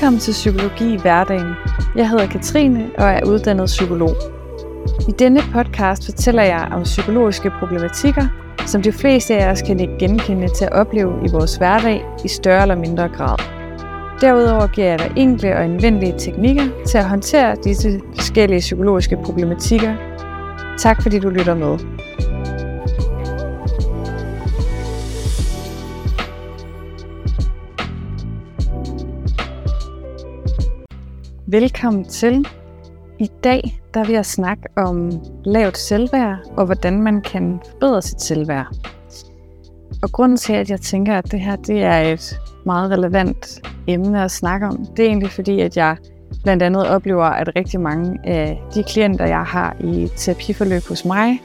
Velkommen til Psykologi i hverdagen. Jeg hedder Katrine og er uddannet psykolog. I denne podcast fortæller jeg om psykologiske problematikker, som de fleste af os kan ikke genkende til at opleve i vores hverdag i større eller mindre grad. Derudover giver jeg dig enkle og anvendelige teknikker til at håndtere disse forskellige psykologiske problematikker. Tak fordi du lytter med. Velkommen til. I dag der vil jeg snakke om lavt selvværd og hvordan man kan forbedre sit selvværd. Og grunden til, at jeg tænker, at det her det er et meget relevant emne at snakke om, det er egentlig fordi, at jeg blandt andet oplever, at rigtig mange af de klienter, jeg har i terapiforløb hos mig,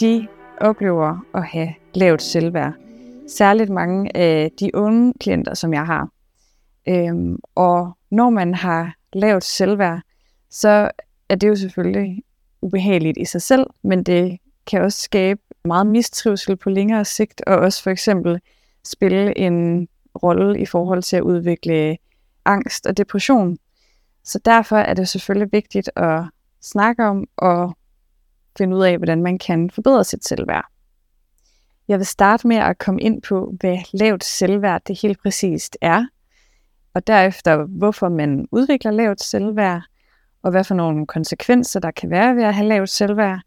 de oplever at have lavt selvværd. Særligt mange af de unge klienter, som jeg har. Øhm, og når man har lavt selvværd, så er det jo selvfølgelig ubehageligt i sig selv, men det kan også skabe meget mistrivsel på længere sigt, og også for eksempel spille en rolle i forhold til at udvikle angst og depression. Så derfor er det selvfølgelig vigtigt at snakke om og finde ud af, hvordan man kan forbedre sit selvværd. Jeg vil starte med at komme ind på, hvad lavt selvværd det helt præcist er, og derefter hvorfor man udvikler lavt selvværd, og hvad for nogle konsekvenser der kan være ved at have lavt selvværd,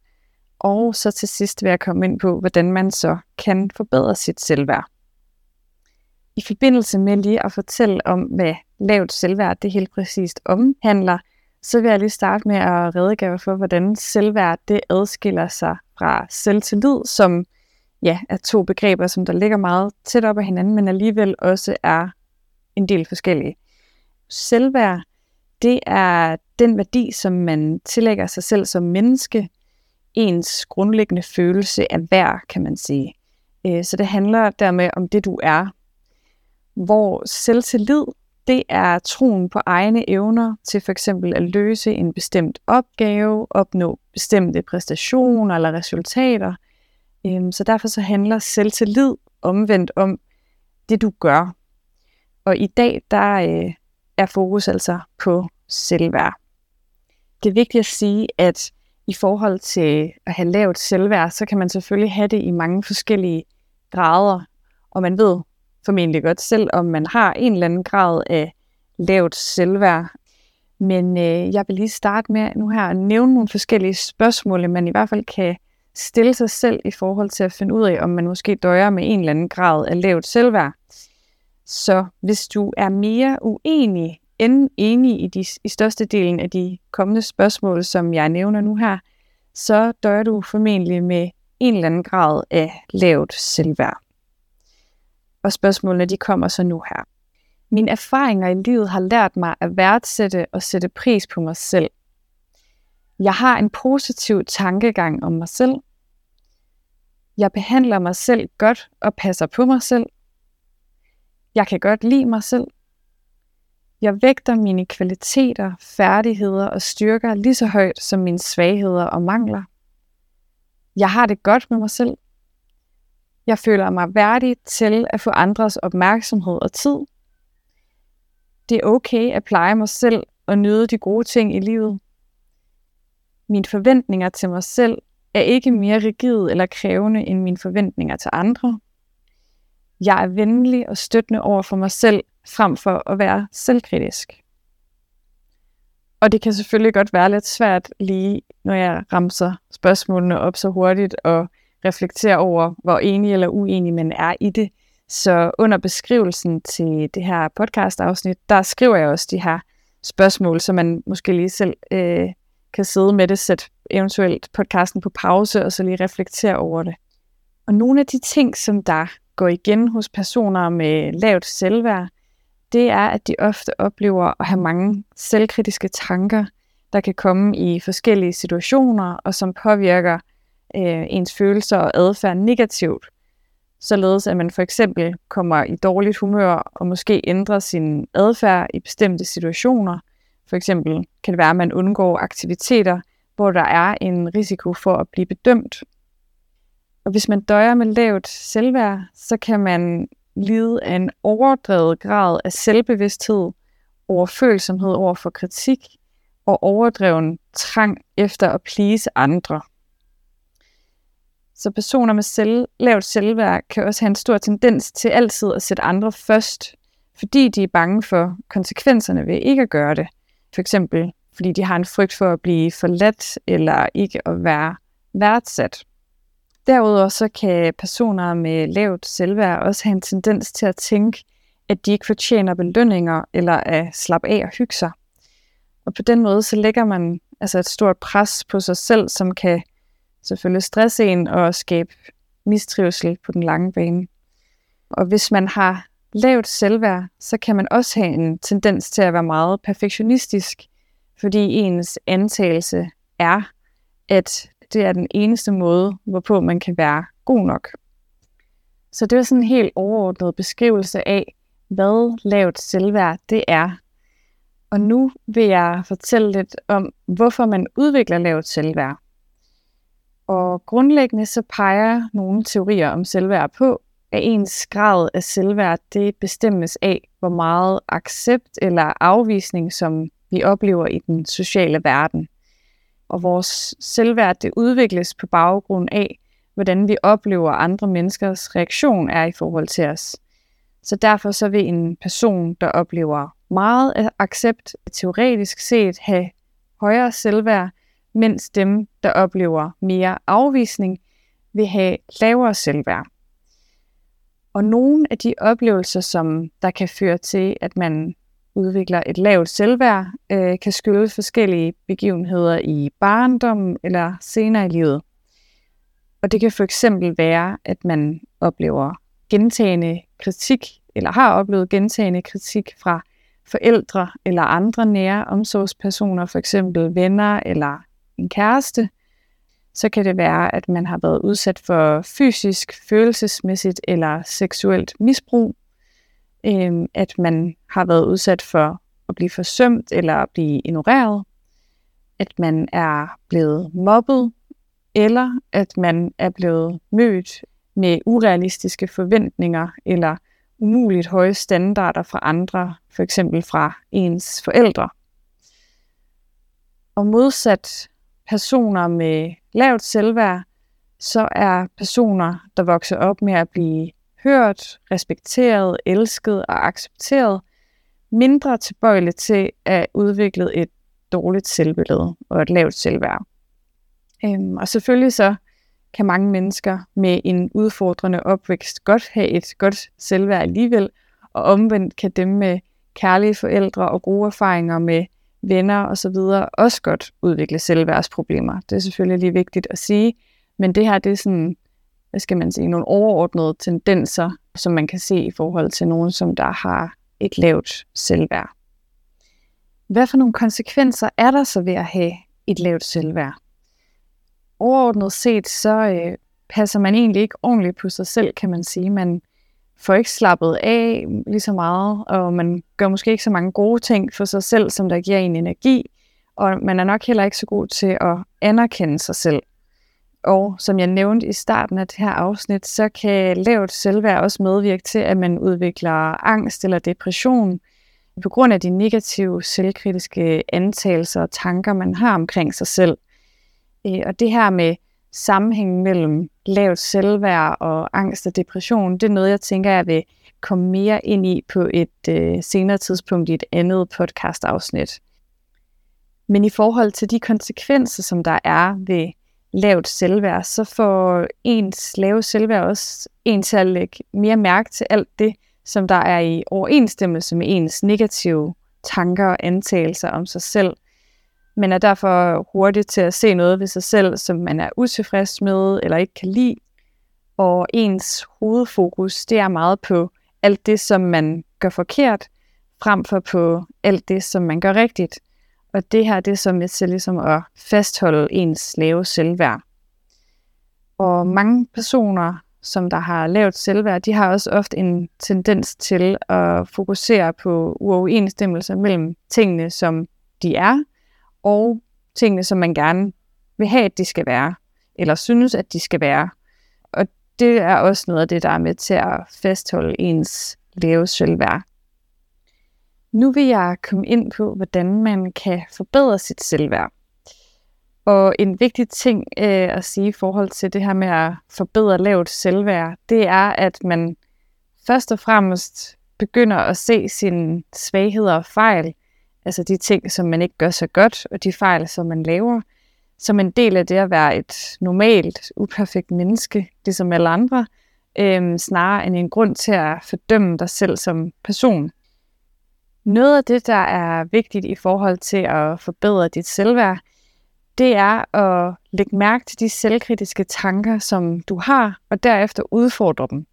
og så til sidst vil jeg komme ind på, hvordan man så kan forbedre sit selvværd. I forbindelse med lige at fortælle om, hvad lavt selvværd det helt præcist omhandler, så vil jeg lige starte med at redegøre for, hvordan selvværd det adskiller sig fra selvtillid, som ja, er to begreber, som der ligger meget tæt op ad hinanden, men alligevel også er en del forskellige. Selvværd, det er den værdi, som man tillægger sig selv som menneske, ens grundlæggende følelse af værd, kan man sige. Øh, så det handler dermed om det, du er. Hvor selvtillid, det er troen på egne evner til for eksempel at løse en bestemt opgave, opnå bestemte præstationer eller resultater. Øh, så derfor så handler selvtillid omvendt om det, du gør. Og i dag, der øh, er fokus altså på selvværd. Det er vigtigt at sige, at i forhold til at have lavt selvværd, så kan man selvfølgelig have det i mange forskellige grader. Og man ved formentlig godt selv, om man har en eller anden grad af lavt selvværd. Men øh, jeg vil lige starte med nu her at nævne nogle forskellige spørgsmål, man i hvert fald kan stille sig selv i forhold til at finde ud af, om man måske døjer med en eller anden grad af lavt selvværd. Så hvis du er mere uenig end enig i, de, i størstedelen af de kommende spørgsmål, som jeg nævner nu her, så dør du formentlig med en eller anden grad af lavt selvværd. Og spørgsmålene de kommer så nu her. Mine erfaringer i livet har lært mig at værdsætte og sætte pris på mig selv. Jeg har en positiv tankegang om mig selv. Jeg behandler mig selv godt og passer på mig selv. Jeg kan godt lide mig selv. Jeg vægter mine kvaliteter, færdigheder og styrker lige så højt som mine svagheder og mangler. Jeg har det godt med mig selv. Jeg føler mig værdig til at få andres opmærksomhed og tid. Det er okay at pleje mig selv og nyde de gode ting i livet. Mine forventninger til mig selv er ikke mere rigide eller krævende end mine forventninger til andre. Jeg er venlig og støttende over for mig selv, frem for at være selvkritisk. Og det kan selvfølgelig godt være lidt svært lige, når jeg ramser spørgsmålene op så hurtigt og reflekterer over, hvor enig eller uenig man er i det. Så under beskrivelsen til det her podcast-afsnit, der skriver jeg også de her spørgsmål, så man måske lige selv øh, kan sidde med det, sætte eventuelt podcasten på pause, og så lige reflektere over det. Og nogle af de ting, som der går igen hos personer med lavt selvværd, det er, at de ofte oplever at have mange selvkritiske tanker, der kan komme i forskellige situationer, og som påvirker øh, ens følelser og adfærd negativt. Således at man for eksempel kommer i dårligt humør og måske ændrer sin adfærd i bestemte situationer. For eksempel kan det være, at man undgår aktiviteter, hvor der er en risiko for at blive bedømt og hvis man døjer med lavt selvværd, så kan man lide af en overdrevet grad af selvbevidsthed overfølsomhed over for kritik og overdreven trang efter at please andre. Så personer med selv, lavt selvværd kan også have en stor tendens til altid at sætte andre først, fordi de er bange for konsekvenserne ved ikke at gøre det. For eksempel fordi de har en frygt for at blive forladt eller ikke at være værdsat. Derudover så kan personer med lavt selvværd også have en tendens til at tænke, at de ikke fortjener belønninger eller at slappe af og hygge sig. Og på den måde så lægger man altså et stort pres på sig selv, som kan selvfølgelig stresse en og skabe mistrivsel på den lange bane. Og hvis man har lavt selvværd, så kan man også have en tendens til at være meget perfektionistisk, fordi ens antagelse er, at det er den eneste måde, hvorpå man kan være god nok. Så det er sådan en helt overordnet beskrivelse af, hvad lavt selvværd det er. Og nu vil jeg fortælle lidt om, hvorfor man udvikler lavt selvværd. Og grundlæggende så peger nogle teorier om selvværd på, at ens grad af selvværd det bestemmes af, hvor meget accept eller afvisning, som vi oplever i den sociale verden. Og vores selvværd det udvikles på baggrund af, hvordan vi oplever andre menneskers reaktion er i forhold til os. Så derfor så vil en person, der oplever meget accept, teoretisk set have højere selvværd, mens dem, der oplever mere afvisning, vil have lavere selvværd. Og nogle af de oplevelser, som der kan føre til, at man udvikler et lavt selvværd, øh, kan skyldes forskellige begivenheder i barndommen eller senere i livet. Og det kan for eksempel være, at man oplever gentagende kritik, eller har oplevet gentagende kritik fra forældre eller andre nære omsorgspersoner, for eksempel venner eller en kæreste, så kan det være, at man har været udsat for fysisk, følelsesmæssigt eller seksuelt misbrug, øh, at man har været udsat for at blive forsømt eller at blive ignoreret, at man er blevet mobbet, eller at man er blevet mødt med urealistiske forventninger eller umuligt høje standarder fra andre, for eksempel fra ens forældre. Og modsat personer med lavt selvværd, så er personer, der vokser op med at blive hørt, respekteret, elsket og accepteret, mindre tilbøjelig til at udvikle et dårligt selvbillede og et lavt selvværd. Øhm, og selvfølgelig så kan mange mennesker med en udfordrende opvækst godt have et godt selvværd alligevel, og omvendt kan dem med kærlige forældre og gode erfaringer med venner osv. også godt udvikle selvværdsproblemer. Det er selvfølgelig lige vigtigt at sige, men det her det er sådan, hvad skal man sige, nogle overordnede tendenser, som man kan se i forhold til nogen, som der har et lavt selvværd. Hvad for nogle konsekvenser er der så ved at have et lavt selvværd? Overordnet set, så øh, passer man egentlig ikke ordentligt på sig selv, kan man sige. Man får ikke slappet af lige så meget, og man gør måske ikke så mange gode ting for sig selv, som der giver en energi, og man er nok heller ikke så god til at anerkende sig selv. Og som jeg nævnte i starten af det her afsnit, så kan lavt selvværd også medvirke til, at man udvikler angst eller depression på grund af de negative selvkritiske antagelser og tanker, man har omkring sig selv. Øh, og det her med sammenhængen mellem lavt selvværd og angst og depression, det er noget, jeg tænker, jeg vil komme mere ind i på et øh, senere tidspunkt i et andet podcast-afsnit. Men i forhold til de konsekvenser, som der er ved lavt selvværd, så får ens lave selvværd også en til at lægge mere mærke til alt det, som der er i overensstemmelse med ens negative tanker og antagelser om sig selv – Man er derfor hurtig til at se noget ved sig selv, som man er utilfreds med eller ikke kan lide. Og ens hovedfokus, det er meget på alt det, som man gør forkert, frem for på alt det, som man gør rigtigt. Og det her, det er som med til ligesom at fastholde ens lave selvværd. Og mange personer, som der har lavt selvværd, de har også ofte en tendens til at fokusere på uoverensstemmelser mellem tingene, som de er, og tingene, som man gerne vil have, at de skal være, eller synes, at de skal være. Og det er også noget af det, der er med til at fastholde ens lave selvværd. Nu vil jeg komme ind på, hvordan man kan forbedre sit selvværd. Og en vigtig ting øh, at sige i forhold til det her med at forbedre lavt selvværd, det er, at man først og fremmest begynder at se sine svagheder og fejl, altså de ting, som man ikke gør så godt, og de fejl, som man laver, som en del af det at være et normalt, uperfekt menneske, ligesom alle andre, øh, snarere end en grund til at fordømme dig selv som person. Noget af det, der er vigtigt i forhold til at forbedre dit selvværd, det er at lægge mærke til de selvkritiske tanker, som du har, og derefter udfordre dem.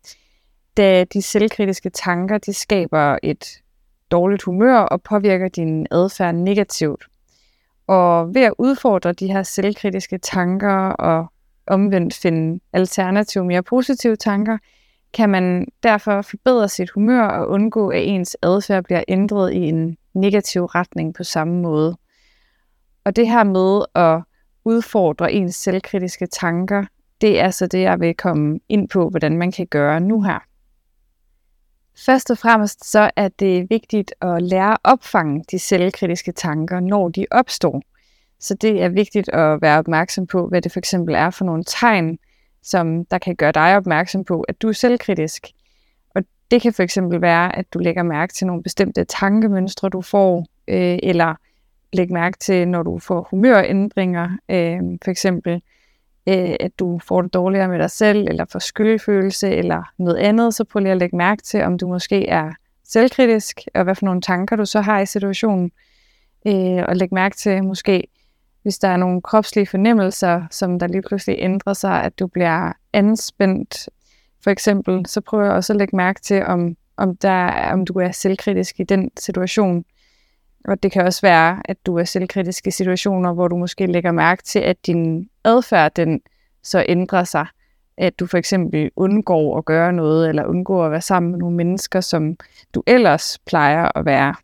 Da de selvkritiske tanker, de skaber et dårligt humør og påvirker din adfærd negativt. Og ved at udfordre de her selvkritiske tanker og omvendt finde alternative, mere positive tanker, kan man derfor forbedre sit humør og undgå, at ens adfærd bliver ændret i en negativ retning på samme måde. Og det her med at udfordre ens selvkritiske tanker, det er så det, jeg vil komme ind på, hvordan man kan gøre nu her. Først og fremmest så er det vigtigt at lære at opfange de selvkritiske tanker, når de opstår. Så det er vigtigt at være opmærksom på, hvad det for eksempel er for nogle tegn, som der kan gøre dig opmærksom på, at du er selvkritisk. Og det kan for eksempel være, at du lægger mærke til nogle bestemte tankemønstre, du får, øh, eller lægge mærke til, når du får humørændringer, øh, for eksempel øh, at du får det dårligere med dig selv, eller får skyldfølelse, eller noget andet, så prøv lige at lægge mærke til, om du måske er selvkritisk, og hvad for nogle tanker du så har i situationen, øh, og lægge mærke til måske, hvis der er nogle kropslige fornemmelser, som der lige pludselig ændrer sig, at du bliver anspændt, for eksempel, så prøv også at lægge mærke til, om, om, der, om du er selvkritisk i den situation, og det kan også være, at du er selvkritisk i situationer, hvor du måske lægger mærke til, at din adfærd den så ændrer sig. At du for eksempel undgår at gøre noget, eller undgår at være sammen med nogle mennesker, som du ellers plejer at være.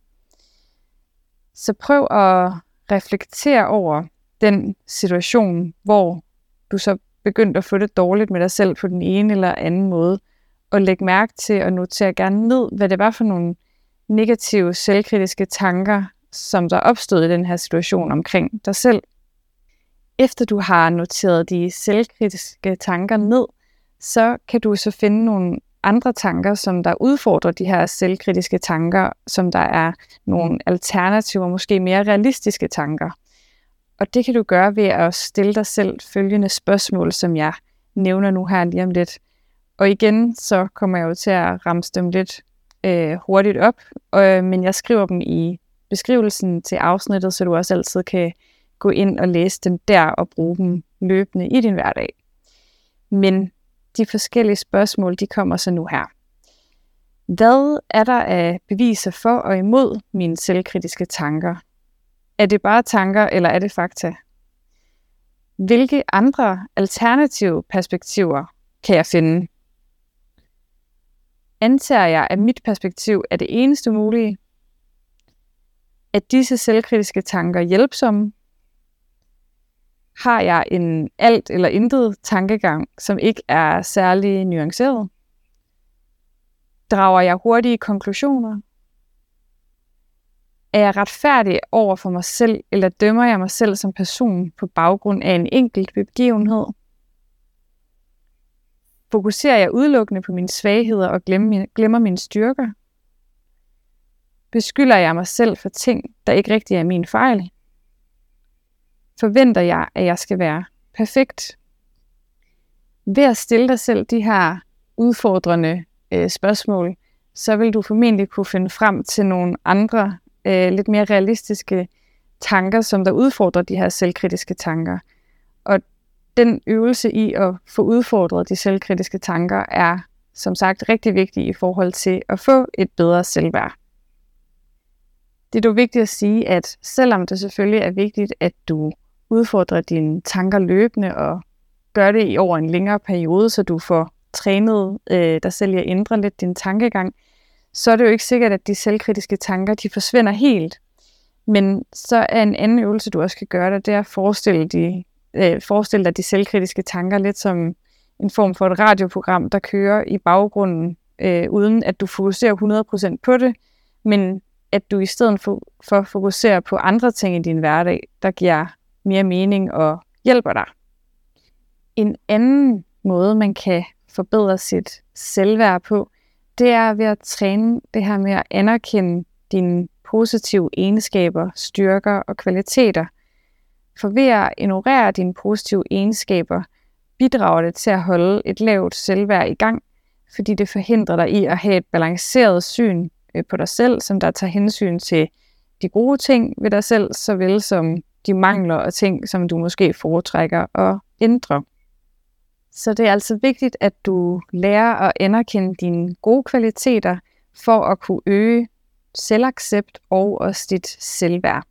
Så prøv at reflektere over den situation, hvor du så begyndte at få det dårligt med dig selv på den ene eller anden måde, og læg mærke til og notere gerne ned, hvad det var for nogle negative selvkritiske tanker, som der opstod i den her situation omkring dig selv. Efter du har noteret de selvkritiske tanker ned, så kan du så finde nogle andre tanker, som der udfordrer de her selvkritiske tanker, som der er nogle alternative, måske mere realistiske tanker. Og det kan du gøre ved at stille dig selv følgende spørgsmål, som jeg nævner nu her lige om lidt. Og igen, så kommer jeg jo til at ramse dem lidt øh, hurtigt op, øh, men jeg skriver dem i beskrivelsen til afsnittet, så du også altid kan gå ind og læse dem der og bruge dem løbende i din hverdag. Men de forskellige spørgsmål, de kommer så nu her. Hvad er der af beviser for og imod mine selvkritiske tanker? Er det bare tanker, eller er det fakta? Hvilke andre alternative perspektiver kan jeg finde? Antager jeg, at mit perspektiv er det eneste mulige? Er disse selvkritiske tanker hjælpsomme? Har jeg en alt eller intet tankegang, som ikke er særlig nuanceret? Drager jeg hurtige konklusioner? Er jeg retfærdig over for mig selv, eller dømmer jeg mig selv som person på baggrund af en enkelt begivenhed? Fokuserer jeg udelukkende på mine svagheder og glemmer mine styrker? Beskylder jeg mig selv for ting, der ikke rigtig er min fejl? Forventer jeg, at jeg skal være perfekt? Ved at stille dig selv de her udfordrende øh, spørgsmål, så vil du formentlig kunne finde frem til nogle andre, øh, lidt mere realistiske tanker, som der udfordrer de her selvkritiske tanker. Og den øvelse i at få udfordret de selvkritiske tanker er som sagt rigtig vigtig i forhold til at få et bedre selvværd. Det er dog vigtigt at sige, at selvom det selvfølgelig er vigtigt, at du udfordrer dine tanker løbende og gør det i over en længere periode, så du får trænet øh, dig selv i at ændre lidt din tankegang, så er det jo ikke sikkert, at de selvkritiske tanker de forsvinder helt. Men så er en anden øvelse, du også kan gøre det, det er at forestille, de, øh, forestille dig de selvkritiske tanker lidt som en form for et radioprogram, der kører i baggrunden, øh, uden at du fokuserer 100% på det, men at du i stedet for, for fokuserer på andre ting i din hverdag, der giver mere mening og hjælper dig. En anden måde, man kan forbedre sit selvværd på, det er ved at træne det her med at anerkende dine positive egenskaber, styrker og kvaliteter. For ved at ignorere dine positive egenskaber, bidrager det til at holde et lavt selvværd i gang, fordi det forhindrer dig i at have et balanceret syn øh, på dig selv, som der tager hensyn til de gode ting ved dig selv, såvel som de mangler og ting, som du måske foretrækker at ændre. Så det er altså vigtigt, at du lærer at anerkende dine gode kvaliteter for at kunne øge selvaccept og også dit selvværd.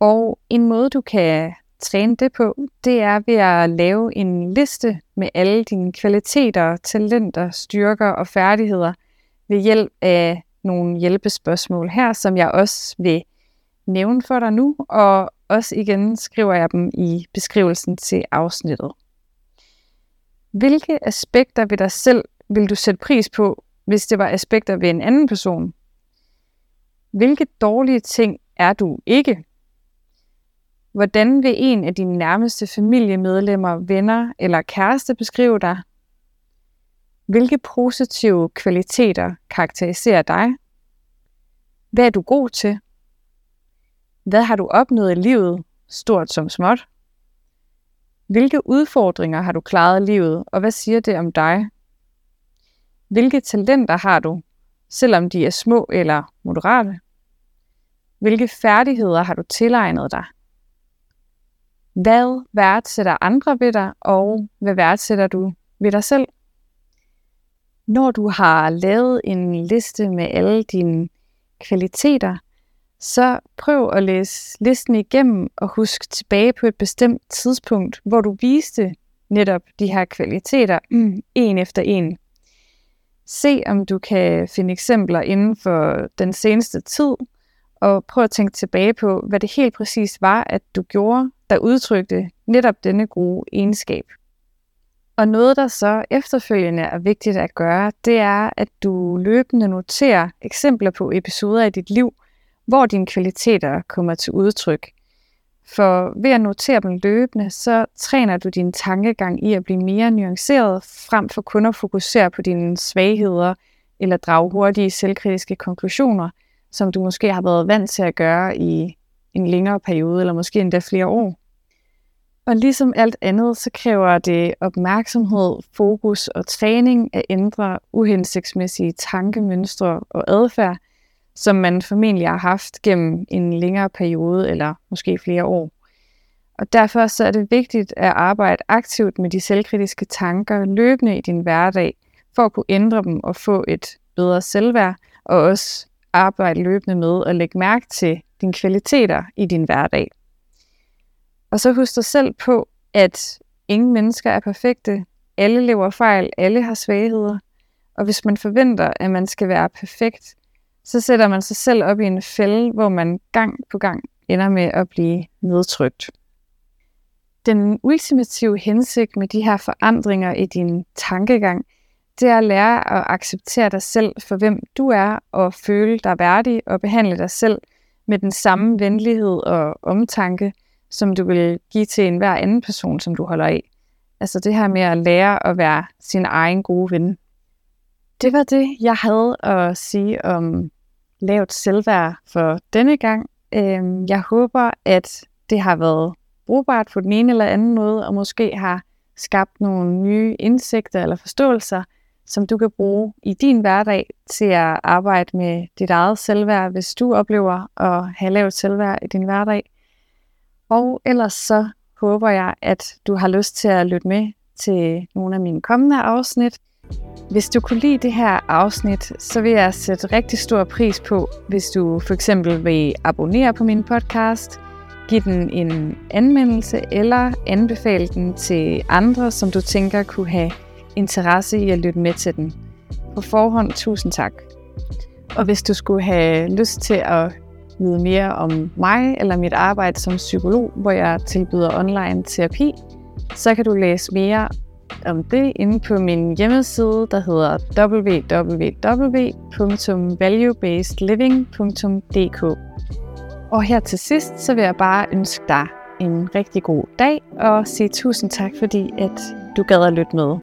Og en måde, du kan træne det på, det er ved at lave en liste med alle dine kvaliteter, talenter, styrker og færdigheder ved hjælp af nogle hjælpespørgsmål her, som jeg også vil nævne for dig nu, og også igen skriver jeg dem i beskrivelsen til afsnittet. Hvilke aspekter ved dig selv vil du sætte pris på, hvis det var aspekter ved en anden person? Hvilke dårlige ting er du ikke? Hvordan vil en af dine nærmeste familiemedlemmer, venner eller kæreste beskrive dig? Hvilke positive kvaliteter karakteriserer dig? Hvad er du god til? Hvad har du opnået i livet, stort som småt? Hvilke udfordringer har du klaret i livet, og hvad siger det om dig? Hvilke talenter har du, selvom de er små eller moderate? Hvilke færdigheder har du tilegnet dig? Hvad værdsætter andre ved dig, og hvad værdsætter du ved dig selv? Når du har lavet en liste med alle dine kvaliteter, så prøv at læse listen igennem og husk tilbage på et bestemt tidspunkt, hvor du viste netop de her kvaliteter mm. en efter en. Se om du kan finde eksempler inden for den seneste tid, og prøv at tænke tilbage på, hvad det helt præcis var, at du gjorde, der udtrykte netop denne gode egenskab. Og noget, der så efterfølgende er vigtigt at gøre, det er, at du løbende noterer eksempler på episoder i dit liv, hvor dine kvaliteter kommer til udtryk. For ved at notere dem løbende, så træner du din tankegang i at blive mere nuanceret, frem for kun at fokusere på dine svagheder eller drage hurtige selvkritiske konklusioner, som du måske har været vant til at gøre i en længere periode, eller måske endda flere år. Og ligesom alt andet, så kræver det opmærksomhed, fokus og træning at ændre uhensigtsmæssige tankemønstre og adfærd, som man formentlig har haft gennem en længere periode eller måske flere år. Og derfor så er det vigtigt at arbejde aktivt med de selvkritiske tanker løbende i din hverdag, for at kunne ændre dem og få et bedre selvværd, og også arbejde løbende med at lægge mærke til dine kvaliteter i din hverdag. Og så husk dig selv på, at ingen mennesker er perfekte. Alle lever fejl, alle har svagheder. Og hvis man forventer, at man skal være perfekt, så sætter man sig selv op i en fælde, hvor man gang på gang ender med at blive nedtrykt. Den ultimative hensigt med de her forandringer i din tankegang, det er at lære at acceptere dig selv for hvem du er, og føle dig værdig og behandle dig selv med den samme venlighed og omtanke, som du vil give til enhver anden person, som du holder af. Altså det her med at lære at være sin egen gode ven. Det var det, jeg havde at sige om lavt selvværd for denne gang. Øhm, jeg håber, at det har været brugbart på den ene eller anden måde, og måske har skabt nogle nye indsigter eller forståelser, som du kan bruge i din hverdag til at arbejde med dit eget selvværd, hvis du oplever at have lavt selvværd i din hverdag. Og ellers så håber jeg, at du har lyst til at lytte med til nogle af mine kommende afsnit. Hvis du kunne lide det her afsnit, så vil jeg sætte rigtig stor pris på, hvis du for eksempel vil abonnere på min podcast, give den en anmeldelse eller anbefale den til andre, som du tænker kunne have interesse i at lytte med til den. På forhånd, tusind tak. Og hvis du skulle have lyst til at vide mere om mig eller mit arbejde som psykolog, hvor jeg tilbyder online terapi, så kan du læse mere om det inde på min hjemmeside, der hedder www.valuebasedliving.dk. Og her til sidst, så vil jeg bare ønske dig en rigtig god dag, og sige tusind tak, fordi at du gad at lytte med.